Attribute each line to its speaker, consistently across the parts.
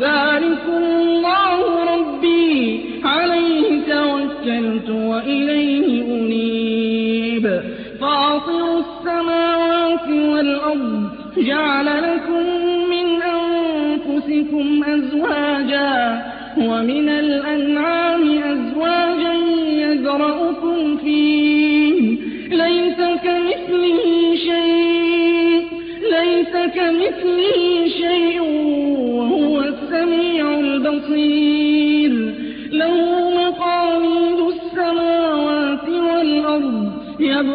Speaker 1: ذلكم الله ربي. عليه توكلت وإليه أنيب. فاطر السماوات والأرض جعل لكم من أنفسكم أزواجا ومن الأنعام أزواجا يذرأكم فيه.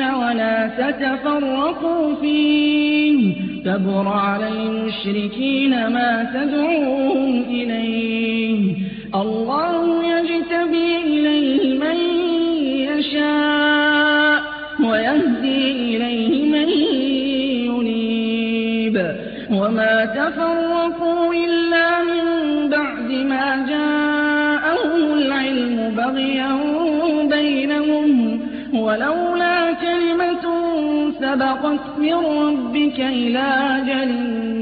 Speaker 1: الدين ولا تتفرقوا فيه. كبر على المشركين ما تدعوهم إليه. الله يجتبي إليه من يشاء ويهدي إليه من ينيب. وما تفرقوا إلا من بعد ما جاءهم العلم بغيا بينهم. كلمة سبقت من ربك إلى أجل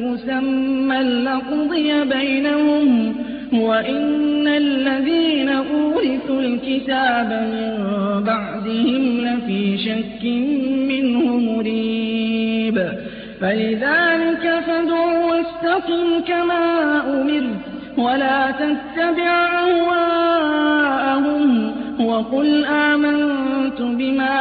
Speaker 1: مسمى لقضي بينهم وإن الذين أورثوا الكتاب من بعدهم لفي شك منه مريب. فلذلك فادع واستقم كما أمرت ولا تتبع أهواءهم وقل آمنت بما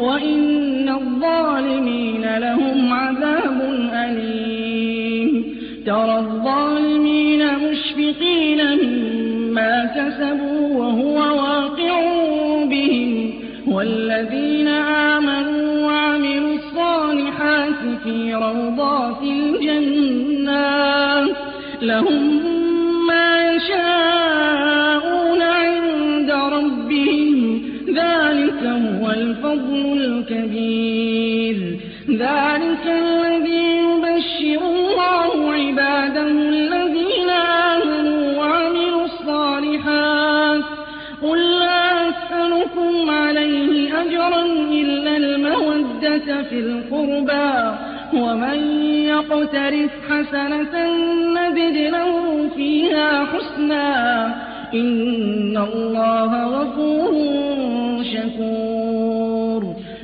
Speaker 1: وإن الظالمين لهم عذاب أليم ترى الظالمين مشفقين مما كسبوا وهو واقع بهم والذين آمنوا وعملوا الصالحات في روضات الجنات لهم ما يشاءون عند ربهم ذلك هو الفضل الكبير. ذلك الذي يبشر الله عباده الذين آمنوا وعملوا الصالحات. قل لا أسألكم عليه أجرا إلا المودة في القربى. ومن يقترف حسنة نزد له فيها حسنا. إن الله غفور شكور.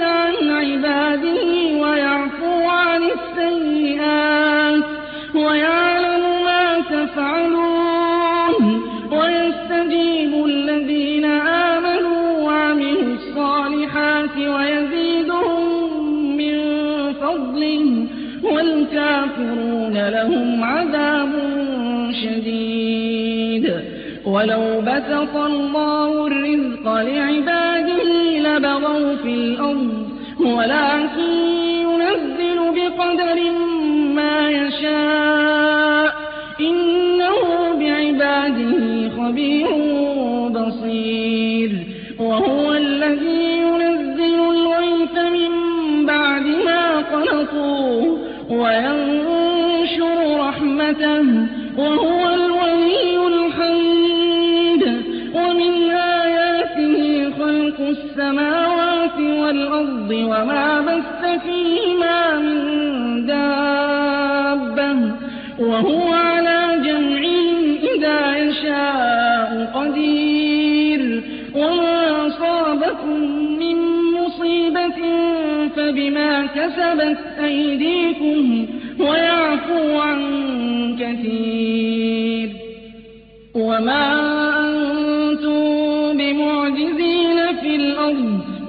Speaker 1: عن عباده ويعفو عن السيئات ويعلم ما تفعلون ويستجيب الذين آمنوا وعملوا الصالحات ويزيدهم من فضله والكافرون لهم عذاب شديد ولو بسط الله الرزق لعباده لبغوا في الأرض ولكن ينزل بقدر ما يشاء. إنه بعباده خبير بصير. وهو الذي ينزل الغيث من بعد ما قنطوا وينشر رحمته. وهو والأرض وما بث فيهما من دابة وهو على جمعهم إذا يشاء قدير وما أصابكم من مصيبة فبما كسبت أيديكم ويعفو عن كثير وما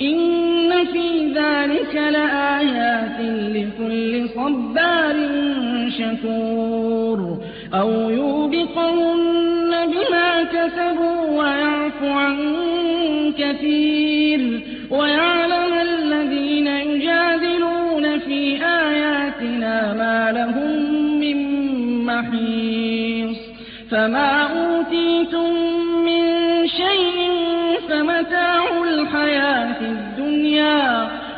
Speaker 1: إن في ذلك لآيات لكل صبار شكور أو يوبقهن بما كسبوا ويعفو عن كثير ويعلم الذين يجادلون في آياتنا ما لهم من محيص فما أوتيتم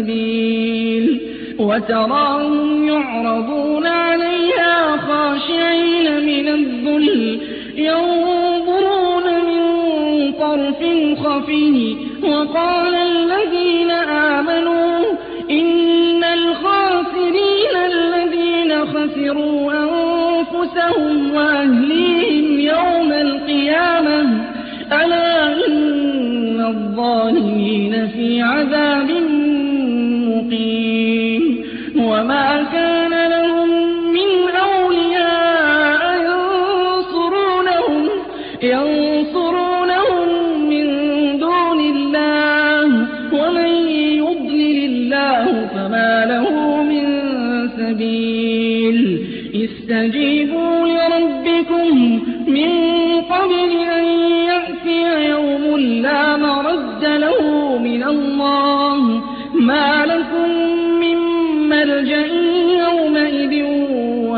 Speaker 1: سبيل وتراهم يعرضون عليها خاشعين من الذل ينظرون من طرف خفي وقال الذين آمنوا إن الخاسرين الذين خسروا أنفسهم وأهليهم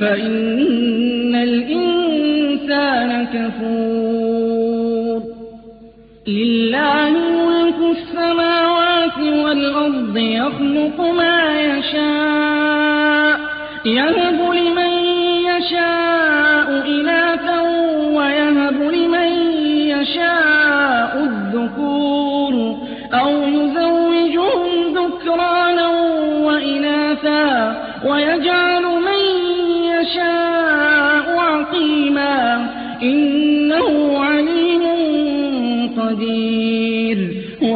Speaker 1: فإن الإنسان كفور. لله ملك السماوات والأرض يخلق ما يشاء يهب لمن يشاء إناثا ويهب لمن يشاء الذكور. أو يزوجهم ذكرانا وإناثا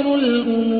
Speaker 1: تَصِيرُ الْأُمُورُ